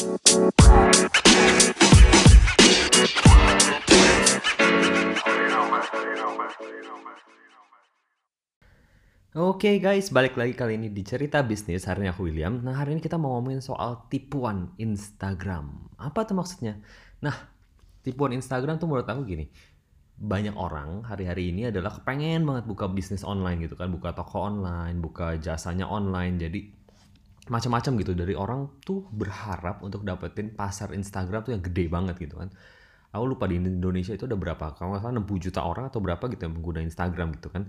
Oke guys, balik lagi kali ini di cerita bisnis. Hari ini aku William. Nah hari ini kita mau ngomongin soal tipuan Instagram. Apa tuh maksudnya? Nah, tipuan Instagram tuh menurut aku gini. Banyak orang hari-hari ini adalah kepengen banget buka bisnis online gitu kan. Buka toko online, buka jasanya online. Jadi macam-macam gitu. Dari orang tuh berharap untuk dapetin pasar Instagram tuh yang gede banget gitu kan. Aku lupa di Indonesia itu ada berapa. Kalau nggak salah 60 juta orang atau berapa gitu yang pengguna Instagram gitu kan.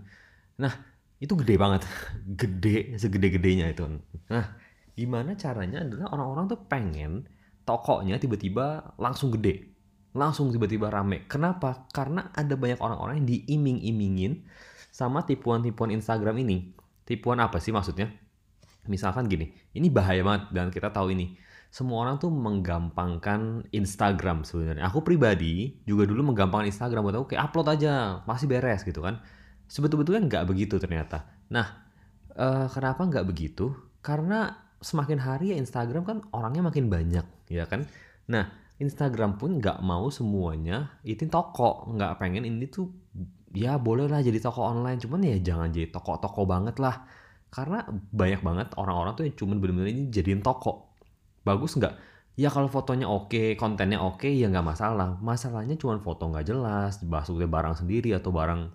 Nah, itu gede banget gede segede-gedenya itu nah gimana caranya adalah orang-orang tuh pengen tokonya tiba-tiba langsung gede langsung tiba-tiba rame kenapa karena ada banyak orang-orang yang diiming-imingin sama tipuan-tipuan Instagram ini tipuan apa sih maksudnya misalkan gini ini bahaya banget dan kita tahu ini semua orang tuh menggampangkan Instagram sebenarnya aku pribadi juga dulu menggampangkan Instagram buat aku kayak upload aja masih beres gitu kan Sebetulnya nggak begitu ternyata. Nah, uh, kenapa nggak begitu? Karena semakin hari ya Instagram kan orangnya makin banyak, ya kan? Nah, Instagram pun nggak mau semuanya itu toko, nggak pengen ini tuh ya boleh lah jadi toko online, cuman ya jangan jadi toko-toko banget lah. Karena banyak banget orang-orang tuh yang cuman bener-bener ini jadiin toko. Bagus nggak? Ya kalau fotonya oke, kontennya oke, ya nggak masalah. Masalahnya cuma foto nggak jelas, maksudnya barang sendiri atau barang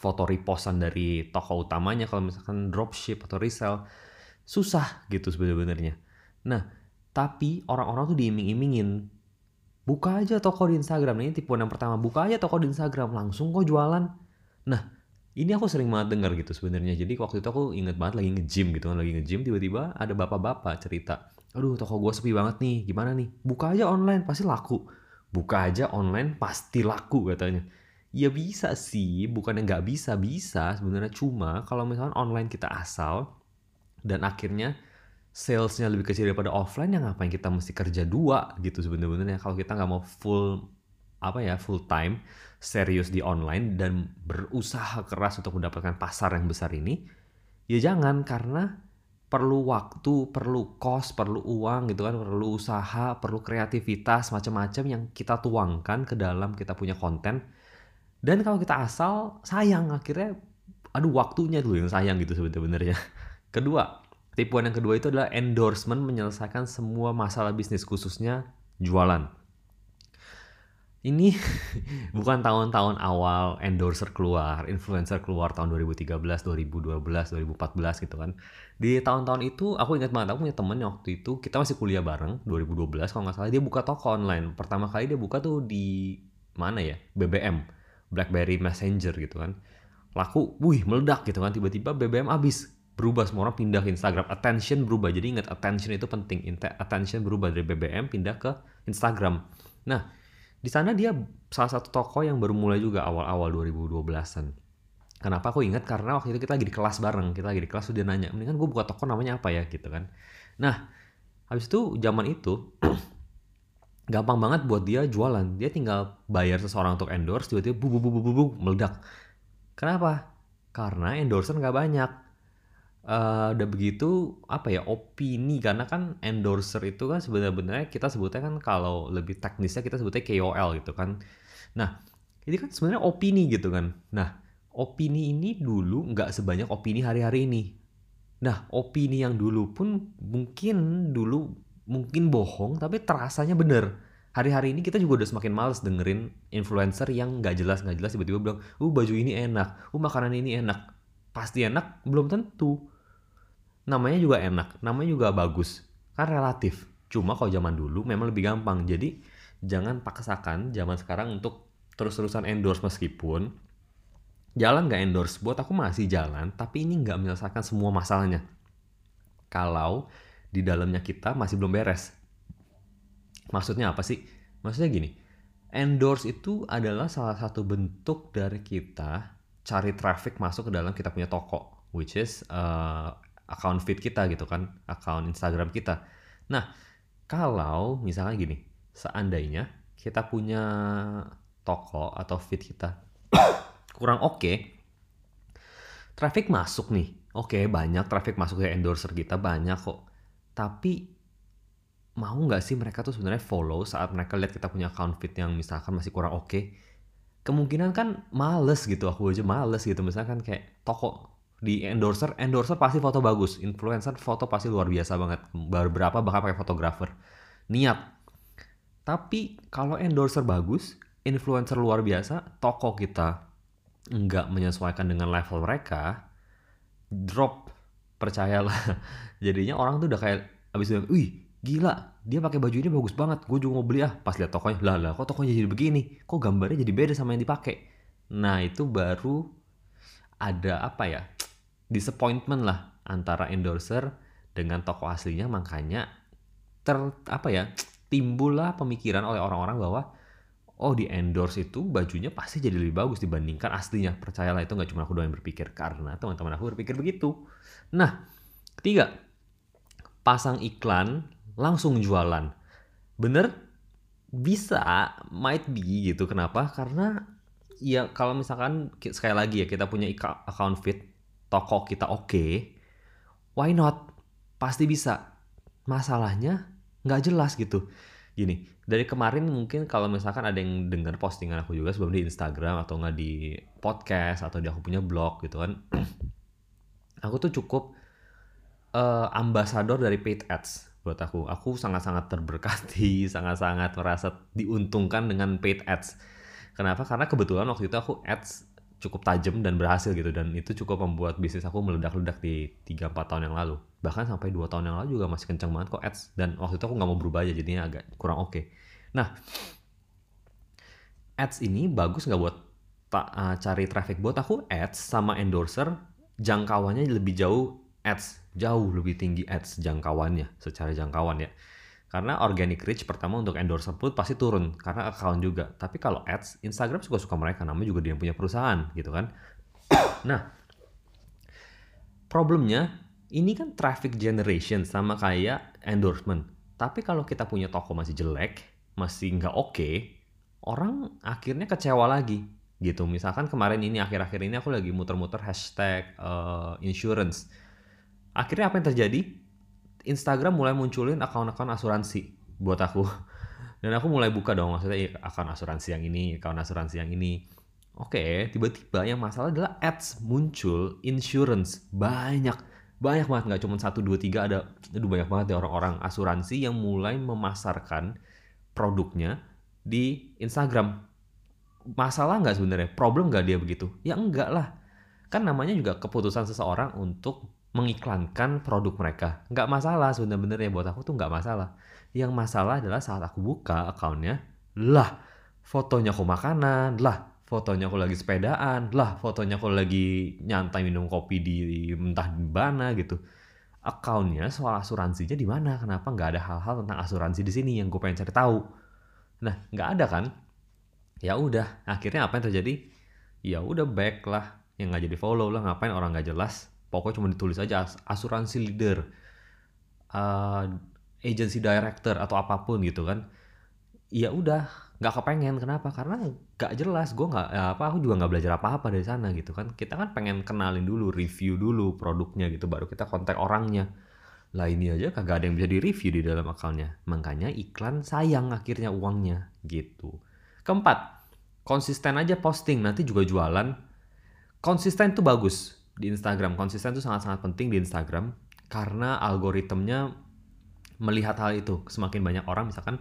foto repostan dari toko utamanya kalau misalkan dropship atau resell susah gitu sebenarnya. Nah, tapi orang-orang tuh diiming-imingin buka aja toko di Instagram. Nah, ini tipuan yang pertama, buka aja toko di Instagram langsung kok jualan. Nah, ini aku sering banget dengar gitu sebenarnya. Jadi waktu itu aku inget banget lagi nge-gym gitu kan, lagi nge-gym tiba-tiba ada bapak-bapak cerita, "Aduh, toko gue sepi banget nih. Gimana nih? Buka aja online pasti laku." Buka aja online pasti laku katanya Ya bisa sih, bukan yang nggak bisa, bisa sebenarnya cuma kalau misalnya online kita asal dan akhirnya salesnya lebih kecil daripada offline yang ngapain kita mesti kerja dua gitu sebenarnya kalau kita nggak mau full apa ya full time serius di online dan berusaha keras untuk mendapatkan pasar yang besar ini ya jangan karena perlu waktu, perlu cost, perlu uang gitu kan, perlu usaha, perlu kreativitas macam-macam yang kita tuangkan ke dalam kita punya konten dan kalau kita asal sayang akhirnya aduh waktunya tuh yang sayang gitu sebenarnya. Kedua, tipuan yang kedua itu adalah endorsement menyelesaikan semua masalah bisnis khususnya jualan. Ini bukan tahun-tahun awal endorser keluar, influencer keluar tahun 2013, 2012, 2014 gitu kan. Di tahun-tahun itu aku ingat banget aku punya temen waktu itu kita masih kuliah bareng 2012 kalau nggak salah dia buka toko online. Pertama kali dia buka tuh di mana ya? BBM BlackBerry Messenger gitu kan laku, wih meledak gitu kan tiba-tiba BBM habis berubah semua orang pindah ke Instagram attention berubah jadi ingat attention itu penting attention berubah dari BBM pindah ke Instagram nah di sana dia salah satu toko yang baru mulai juga awal-awal 2012an kenapa aku ingat karena waktu itu kita lagi di kelas bareng kita lagi di kelas udah nanya mendingan gue buka toko namanya apa ya gitu kan nah habis itu zaman itu gampang banget buat dia jualan. Dia tinggal bayar seseorang untuk endorse, tiba-tiba bu bu bu meledak. Kenapa? Karena endorser nggak banyak. Uh, udah begitu apa ya opini karena kan endorser itu kan sebenarnya kita sebutnya kan kalau lebih teknisnya kita sebutnya KOL gitu kan. Nah ini kan sebenarnya opini gitu kan. Nah opini ini dulu nggak sebanyak opini hari-hari ini. Nah opini yang dulu pun mungkin dulu mungkin bohong tapi terasanya bener hari-hari ini kita juga udah semakin males dengerin influencer yang nggak jelas nggak jelas tiba-tiba bilang uh baju ini enak uh makanan ini enak pasti enak belum tentu namanya juga enak namanya juga bagus. Kan relatif. Cuma kalau zaman dulu memang lebih gampang. Jadi jangan paksakan zaman sekarang untuk terus-terusan endorse meskipun jalan nggak endorse. Buat aku masih jalan tapi ini nggak menyelesaikan semua masalahnya. Kalau di dalamnya kita masih belum beres. Maksudnya apa sih? Maksudnya gini, endorse itu adalah salah satu bentuk dari kita cari traffic masuk ke dalam kita punya toko, which is uh, account feed kita gitu kan, account Instagram kita. Nah, kalau misalnya gini, seandainya kita punya toko atau feed kita kurang oke, okay, traffic masuk nih, oke okay, banyak traffic masuk ke endorser kita banyak kok tapi mau nggak sih mereka tuh sebenarnya follow saat mereka lihat kita punya account feed yang misalkan masih kurang oke okay? kemungkinan kan males gitu aku aja males gitu misalkan kayak toko di endorser endorser pasti foto bagus influencer foto pasti luar biasa banget beberapa bahkan pakai fotografer. Niat. Tapi kalau endorser bagus influencer luar biasa toko kita nggak menyesuaikan dengan level mereka drop. Percayalah. Jadinya orang tuh udah kayak abis bilang wih gila dia pakai baju ini bagus banget gue juga mau beli ah. Pas lihat tokonya lah lah kok tokonya jadi begini? Kok gambarnya jadi beda sama yang dipakai? Nah itu baru ada apa ya disappointment lah antara endorser dengan toko aslinya makanya ter apa ya timbullah pemikiran oleh orang-orang bahwa oh di endorse itu bajunya pasti jadi lebih bagus dibandingkan aslinya percayalah itu nggak cuma aku doang yang berpikir karena teman-teman aku berpikir begitu nah ketiga pasang iklan langsung jualan. Bener? Bisa, might be gitu. Kenapa? Karena ya kalau misalkan sekali lagi ya kita punya account fit toko kita oke, okay, why not? Pasti bisa. Masalahnya nggak jelas gitu. Gini, dari kemarin mungkin kalau misalkan ada yang dengar postingan aku juga sebelum di Instagram atau nggak di podcast atau di aku punya blog gitu kan, aku tuh cukup uh, ambasador dari paid ads buat aku. Aku sangat-sangat terberkati, sangat-sangat merasa diuntungkan dengan paid ads. Kenapa? Karena kebetulan waktu itu aku ads cukup tajam dan berhasil gitu dan itu cukup membuat bisnis aku meledak-ledak di 3-4 tahun yang lalu. Bahkan sampai 2 tahun yang lalu juga masih kencang banget kok ads dan waktu itu aku nggak mau berubah aja jadinya agak kurang oke. Okay. Nah, ads ini bagus nggak buat tak uh, cari traffic buat aku ads sama endorser jangkauannya lebih jauh ads jauh lebih tinggi ads jangkauannya secara jangkauan ya. Karena organic reach pertama untuk endorser pun pasti turun karena account juga. Tapi kalau ads, Instagram suka-suka mereka namanya juga dia punya perusahaan gitu kan. nah, problemnya ini kan traffic generation sama kayak endorsement. Tapi kalau kita punya toko masih jelek, masih nggak oke, okay, orang akhirnya kecewa lagi gitu. Misalkan kemarin ini akhir-akhir ini aku lagi muter-muter hashtag uh, insurance akhirnya apa yang terjadi? Instagram mulai munculin akun-akun asuransi buat aku. Dan aku mulai buka dong maksudnya ya, akun asuransi yang ini, akun asuransi yang ini. Oke, tiba-tiba yang masalah adalah ads muncul insurance. Banyak banyak banget. Nggak cuma satu dua tiga ada aduh banyak banget ya orang-orang asuransi yang mulai memasarkan produknya di Instagram. Masalah nggak sebenarnya? Problem nggak dia begitu? Ya enggak lah. Kan namanya juga keputusan seseorang untuk mengiklankan produk mereka. Nggak masalah sebenarnya buat aku tuh nggak masalah. Yang masalah adalah saat aku buka akunnya, lah fotonya aku makanan, lah fotonya aku lagi sepedaan, lah fotonya aku lagi nyantai minum kopi di entah di mana gitu. Akunnya soal asuransinya di mana? Kenapa nggak ada hal-hal tentang asuransi di sini yang gue pengen cari tahu? Nah nggak ada kan? Ya udah, akhirnya apa yang terjadi? Ya udah back lah, yang nggak jadi follow lah, ngapain orang nggak jelas pokoknya cuma ditulis aja asuransi leader uh, agency director atau apa pun gitu kan. Ya udah nggak kepengen. Kenapa? Karena nggak jelas. Gue nggak ya apa aku juga nggak belajar apa-apa dari sana gitu kan. Kita kan pengen kenalin dulu review dulu produknya gitu baru kita kontak orangnya. Lah ini aja kagak ada yang bisa di review di dalam akalnya. Makanya iklan sayang akhirnya uangnya gitu. Keempat konsisten aja posting. Nanti juga jualan. Konsisten tuh bagus di Instagram. Konsisten itu sangat-sangat penting di Instagram karena algoritmnya melihat hal itu. Semakin banyak orang misalkan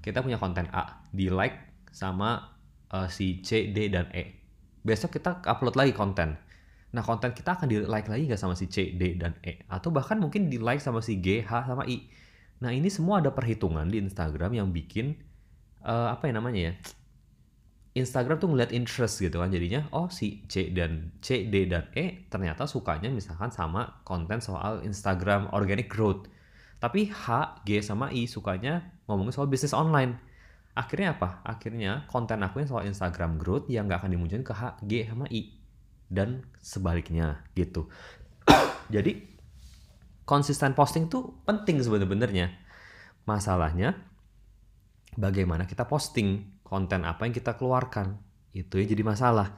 kita punya konten A di like sama uh, si C, D dan E. Besok kita upload lagi konten. Nah konten kita akan di like lagi gak sama si C, D dan E atau bahkan mungkin di like sama si G, H sama I. Nah ini semua ada perhitungan di Instagram yang bikin uh, apa ya namanya ya Instagram tuh ngeliat interest gitu kan jadinya oh si C dan C D dan E ternyata sukanya misalkan sama konten soal Instagram organic growth. Tapi H G sama I sukanya ngomongin soal bisnis online. Akhirnya apa? Akhirnya konten aku yang soal Instagram growth yang nggak akan dimunculin ke H G sama I. Dan sebaliknya gitu. Jadi konsisten posting tuh penting sebenarnya masalahnya bagaimana kita posting konten apa yang kita keluarkan. Itu ya jadi masalah.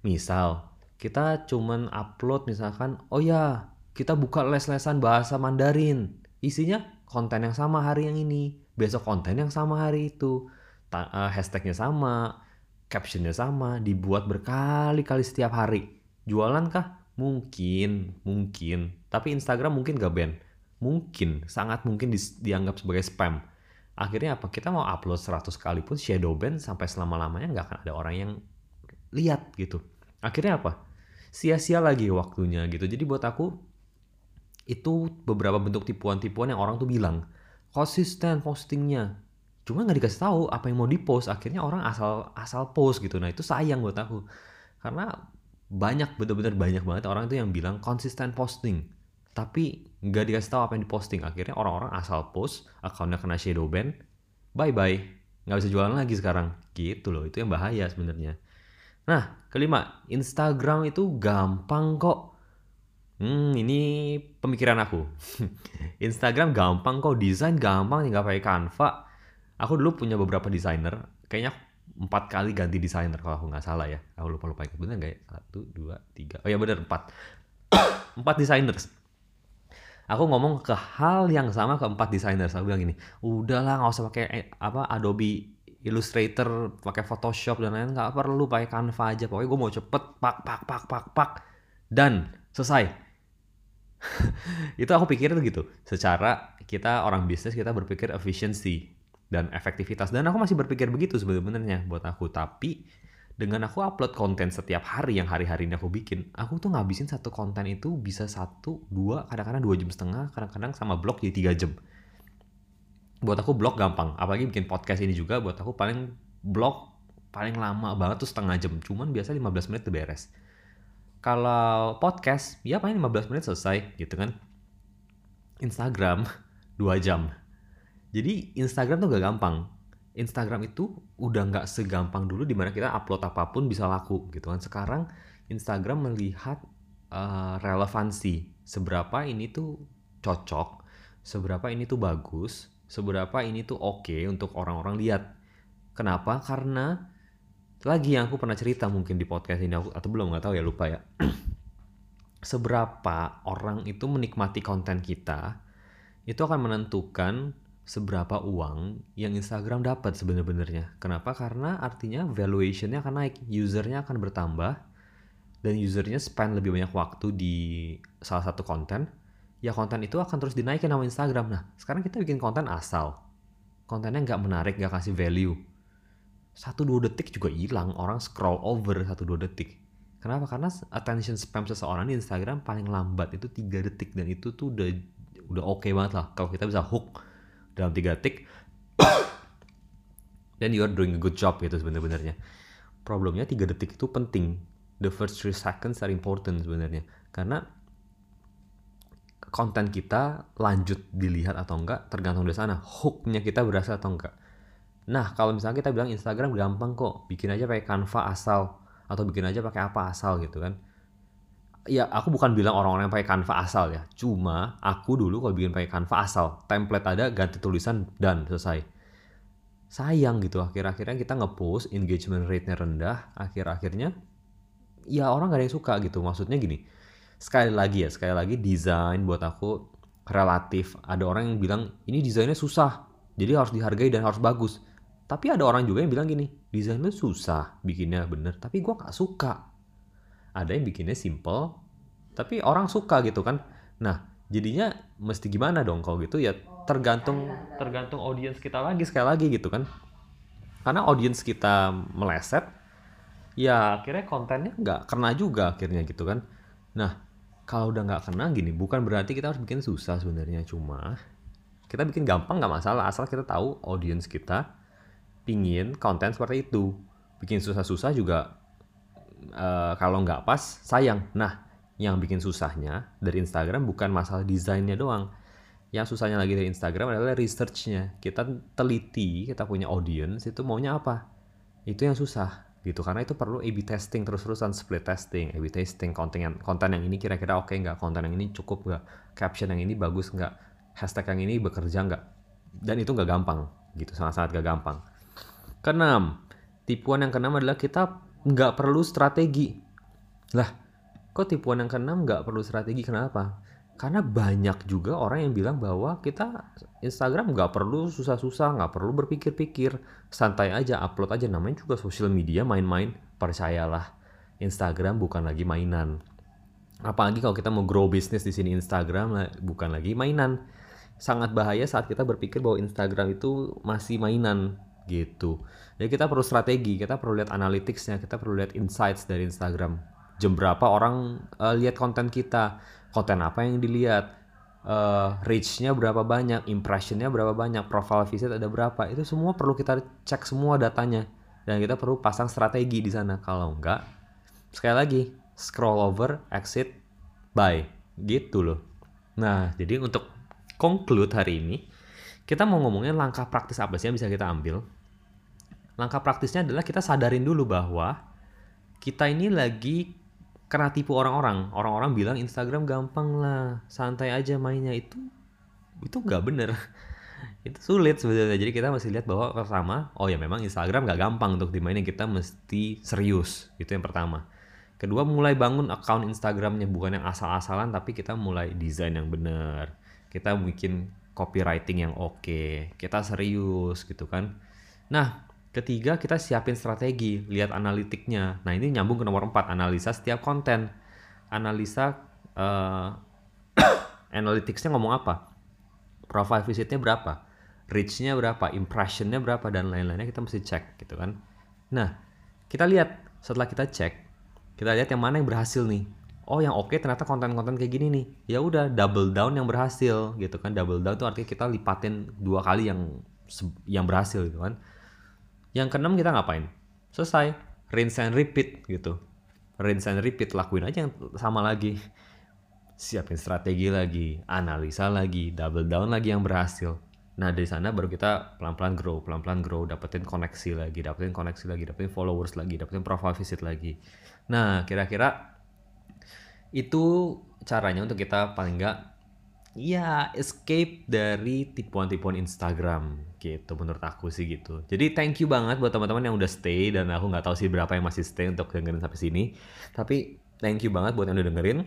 Misal, kita cuman upload misalkan, oh ya, kita buka les-lesan bahasa Mandarin. Isinya konten yang sama hari yang ini, besok konten yang sama hari itu, Ta uh, hashtagnya sama, captionnya sama, dibuat berkali-kali setiap hari. Jualan kah? Mungkin, mungkin. Tapi Instagram mungkin gak ban. Mungkin, sangat mungkin di, dianggap sebagai spam. Akhirnya apa? Kita mau upload 100 kali pun shadow ban sampai selama-lamanya nggak akan ada orang yang lihat gitu. Akhirnya apa? Sia-sia lagi waktunya gitu. Jadi buat aku itu beberapa bentuk tipuan-tipuan yang orang tuh bilang konsisten postingnya cuma nggak dikasih tahu apa yang mau dipost akhirnya orang asal asal post gitu nah itu sayang buat aku karena banyak bener-bener banyak banget orang itu yang bilang konsisten posting tapi nggak dikasih tahu apa yang diposting akhirnya orang-orang asal post akunnya kena shadow ban bye bye nggak bisa jualan lagi sekarang gitu loh itu yang bahaya sebenarnya nah kelima Instagram itu gampang kok Hmm, ini pemikiran aku. Instagram gampang kok, desain gampang tinggal pakai Canva. Aku dulu punya beberapa desainer, kayaknya empat kali ganti desainer kalau aku nggak salah ya. Aku lupa lupa itu bener nggak ya? Satu, dua, tiga. Oh ya bener empat. empat designers. Aku ngomong ke hal yang sama ke empat designers. Aku bilang gini, udahlah nggak usah pakai eh, apa Adobe Illustrator, pakai Photoshop dan lain-lain nggak perlu pakai Canva aja. Pokoknya gue mau cepet, pak pak pak pak pak dan selesai itu aku pikir tuh gitu. Secara kita orang bisnis kita berpikir efisiensi dan efektivitas dan aku masih berpikir begitu sebenarnya buat aku. Tapi dengan aku upload konten setiap hari yang hari-hari ini aku bikin, aku tuh ngabisin satu konten itu bisa satu, dua, kadang-kadang dua jam setengah, kadang-kadang sama blog jadi tiga jam. Buat aku blog gampang, apalagi bikin podcast ini juga buat aku paling blog paling lama banget tuh setengah jam, cuman biasa 15 menit tuh beres kalau podcast, ya paling 15 menit selesai gitu kan. Instagram 2 jam. Jadi Instagram tuh gak gampang. Instagram itu udah nggak segampang dulu di mana kita upload apa pun bisa laku gitu kan. Sekarang Instagram melihat uh, relevansi seberapa ini tuh cocok, seberapa ini tuh bagus, seberapa ini tuh oke okay untuk orang-orang lihat. Kenapa? Karena lagi yang aku pernah cerita mungkin di podcast ini aku, atau belum nggak tahu ya lupa ya seberapa orang itu menikmati konten kita itu akan menentukan seberapa uang yang Instagram dapat sebenarnya. Kenapa? Karena artinya valuationnya akan naik, usernya akan bertambah, dan usernya spend lebih banyak waktu di salah satu konten, ya konten itu akan terus dinaikin sama Instagram. Nah, sekarang kita bikin konten asal, kontennya nggak menarik, nggak kasih value, satu dua detik juga hilang orang scroll over satu dua detik kenapa karena attention spam seseorang di Instagram paling lambat itu tiga detik dan itu tuh udah udah oke okay banget lah kalau kita bisa hook dalam tiga detik dan you are doing a good job gitu sebenarnya. Problemnya tiga detik itu penting. The first three seconds are important sebenarnya. Karena konten kita lanjut dilihat atau enggak tergantung dari sana. Hooknya kita berhasil atau enggak. Nah, kalau misalnya kita bilang Instagram gampang kok, bikin aja pakai Canva asal atau bikin aja pakai apa asal gitu kan. Ya, aku bukan bilang orang-orang yang pakai Canva asal ya. Cuma aku dulu kalau bikin pakai Canva asal, template ada, ganti tulisan dan selesai. Sayang gitu akhir-akhirnya kita ngepost engagement rate-nya rendah, akhir-akhirnya ya orang gak ada yang suka gitu. Maksudnya gini, sekali lagi ya, sekali lagi desain buat aku relatif. Ada orang yang bilang ini desainnya susah, jadi harus dihargai dan harus bagus tapi ada orang juga yang bilang gini, desain lu susah bikinnya bener, tapi gue gak suka. Ada yang bikinnya simple, tapi orang suka gitu kan. Nah, jadinya mesti gimana dong kalau gitu ya tergantung tergantung audiens kita lagi sekali lagi gitu kan. Karena audiens kita meleset, ya akhirnya kontennya nggak kena juga akhirnya gitu kan. Nah, kalau udah nggak kena gini, bukan berarti kita harus bikin susah sebenarnya. Cuma kita bikin gampang nggak masalah asal kita tahu audiens kita pingin konten seperti itu. Bikin susah-susah juga uh, kalau nggak pas sayang. Nah, yang bikin susahnya dari Instagram bukan masalah desainnya doang. Yang susahnya lagi dari Instagram adalah researchnya. Kita teliti, kita punya audience itu maunya apa. Itu yang susah gitu karena itu perlu A/B testing terus-terusan split testing, A/B testing konten yang konten yang ini kira-kira oke okay nggak, konten yang ini cukup nggak, caption yang ini bagus nggak, hashtag yang ini bekerja nggak, dan itu nggak gampang gitu sangat-sangat gak gampang. Keenam, tipuan yang keenam adalah kita nggak perlu strategi. Lah, kok tipuan yang keenam nggak perlu strategi? Kenapa? karena banyak juga orang yang bilang bahwa kita Instagram nggak perlu susah-susah, nggak perlu berpikir-pikir, santai aja, upload aja. Namanya juga sosial media, main-main. Percayalah, Instagram bukan lagi mainan. Apalagi kalau kita mau grow bisnis di sini Instagram bukan lagi mainan. Sangat bahaya saat kita berpikir bahwa Instagram itu masih mainan gitu. Jadi kita perlu strategi, kita perlu lihat analyticsnya, kita perlu lihat insights dari Instagram. Jam berapa orang uh, lihat konten kita, konten apa yang dilihat, uh, reach-nya berapa banyak, impression-nya berapa banyak, profile visit ada berapa, itu semua perlu kita cek semua datanya dan kita perlu pasang strategi di sana. Kalau enggak, sekali lagi scroll over, exit, buy, gitu loh. Nah, jadi untuk conclude hari ini, kita mau ngomongin langkah praktis apa sih yang bisa kita ambil. Langkah praktisnya adalah kita sadarin dulu bahwa kita ini lagi kena tipu orang-orang. Orang-orang bilang Instagram gampang lah, santai aja mainnya itu itu nggak bener. itu sulit sebenarnya. Jadi kita mesti lihat bahwa pertama, oh ya memang Instagram nggak gampang untuk dimainin. Kita mesti serius. Itu yang pertama. Kedua, mulai bangun account Instagramnya bukan yang asal-asalan, tapi kita mulai desain yang bener. Kita bikin copywriting yang oke. Okay. Kita serius gitu kan. Nah, Ketiga, kita siapin strategi, lihat analitiknya. Nah, ini nyambung ke nomor 4, analisa setiap konten. Analisa uh, analyticsnya ngomong apa? Profile visitnya berapa? Reach-nya berapa? Impression-nya berapa? Dan lain-lainnya kita mesti cek gitu kan. Nah, kita lihat setelah kita cek, kita lihat yang mana yang berhasil nih. Oh, yang oke okay, ternyata konten-konten kayak gini nih. Ya udah double down yang berhasil gitu kan. Double down itu artinya kita lipatin dua kali yang yang berhasil gitu kan yang keenam kita ngapain? Selesai. Rinse and repeat gitu. Rinse and repeat. Lakuin aja yang sama lagi. Siapin strategi lagi. Analisa lagi. Double down lagi yang berhasil. Nah dari sana baru kita pelan-pelan grow, pelan-pelan grow, dapetin koneksi lagi, dapetin koneksi lagi, dapetin followers lagi, dapetin profile visit lagi. Nah kira-kira itu caranya untuk kita paling nggak ya escape dari tipuan-tipuan Instagram gitu menurut aku sih gitu. Jadi thank you banget buat teman-teman yang udah stay dan aku nggak tahu sih berapa yang masih stay untuk dengerin sampai sini. Tapi thank you banget buat yang udah dengerin.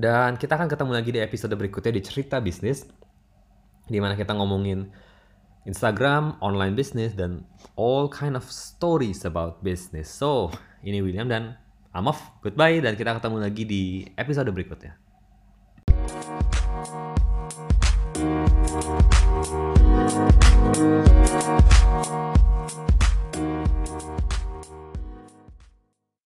Dan kita akan ketemu lagi di episode berikutnya di cerita bisnis di mana kita ngomongin Instagram, online business dan all kind of stories about business. So, ini William dan I'm off. Goodbye dan kita ketemu lagi di episode berikutnya.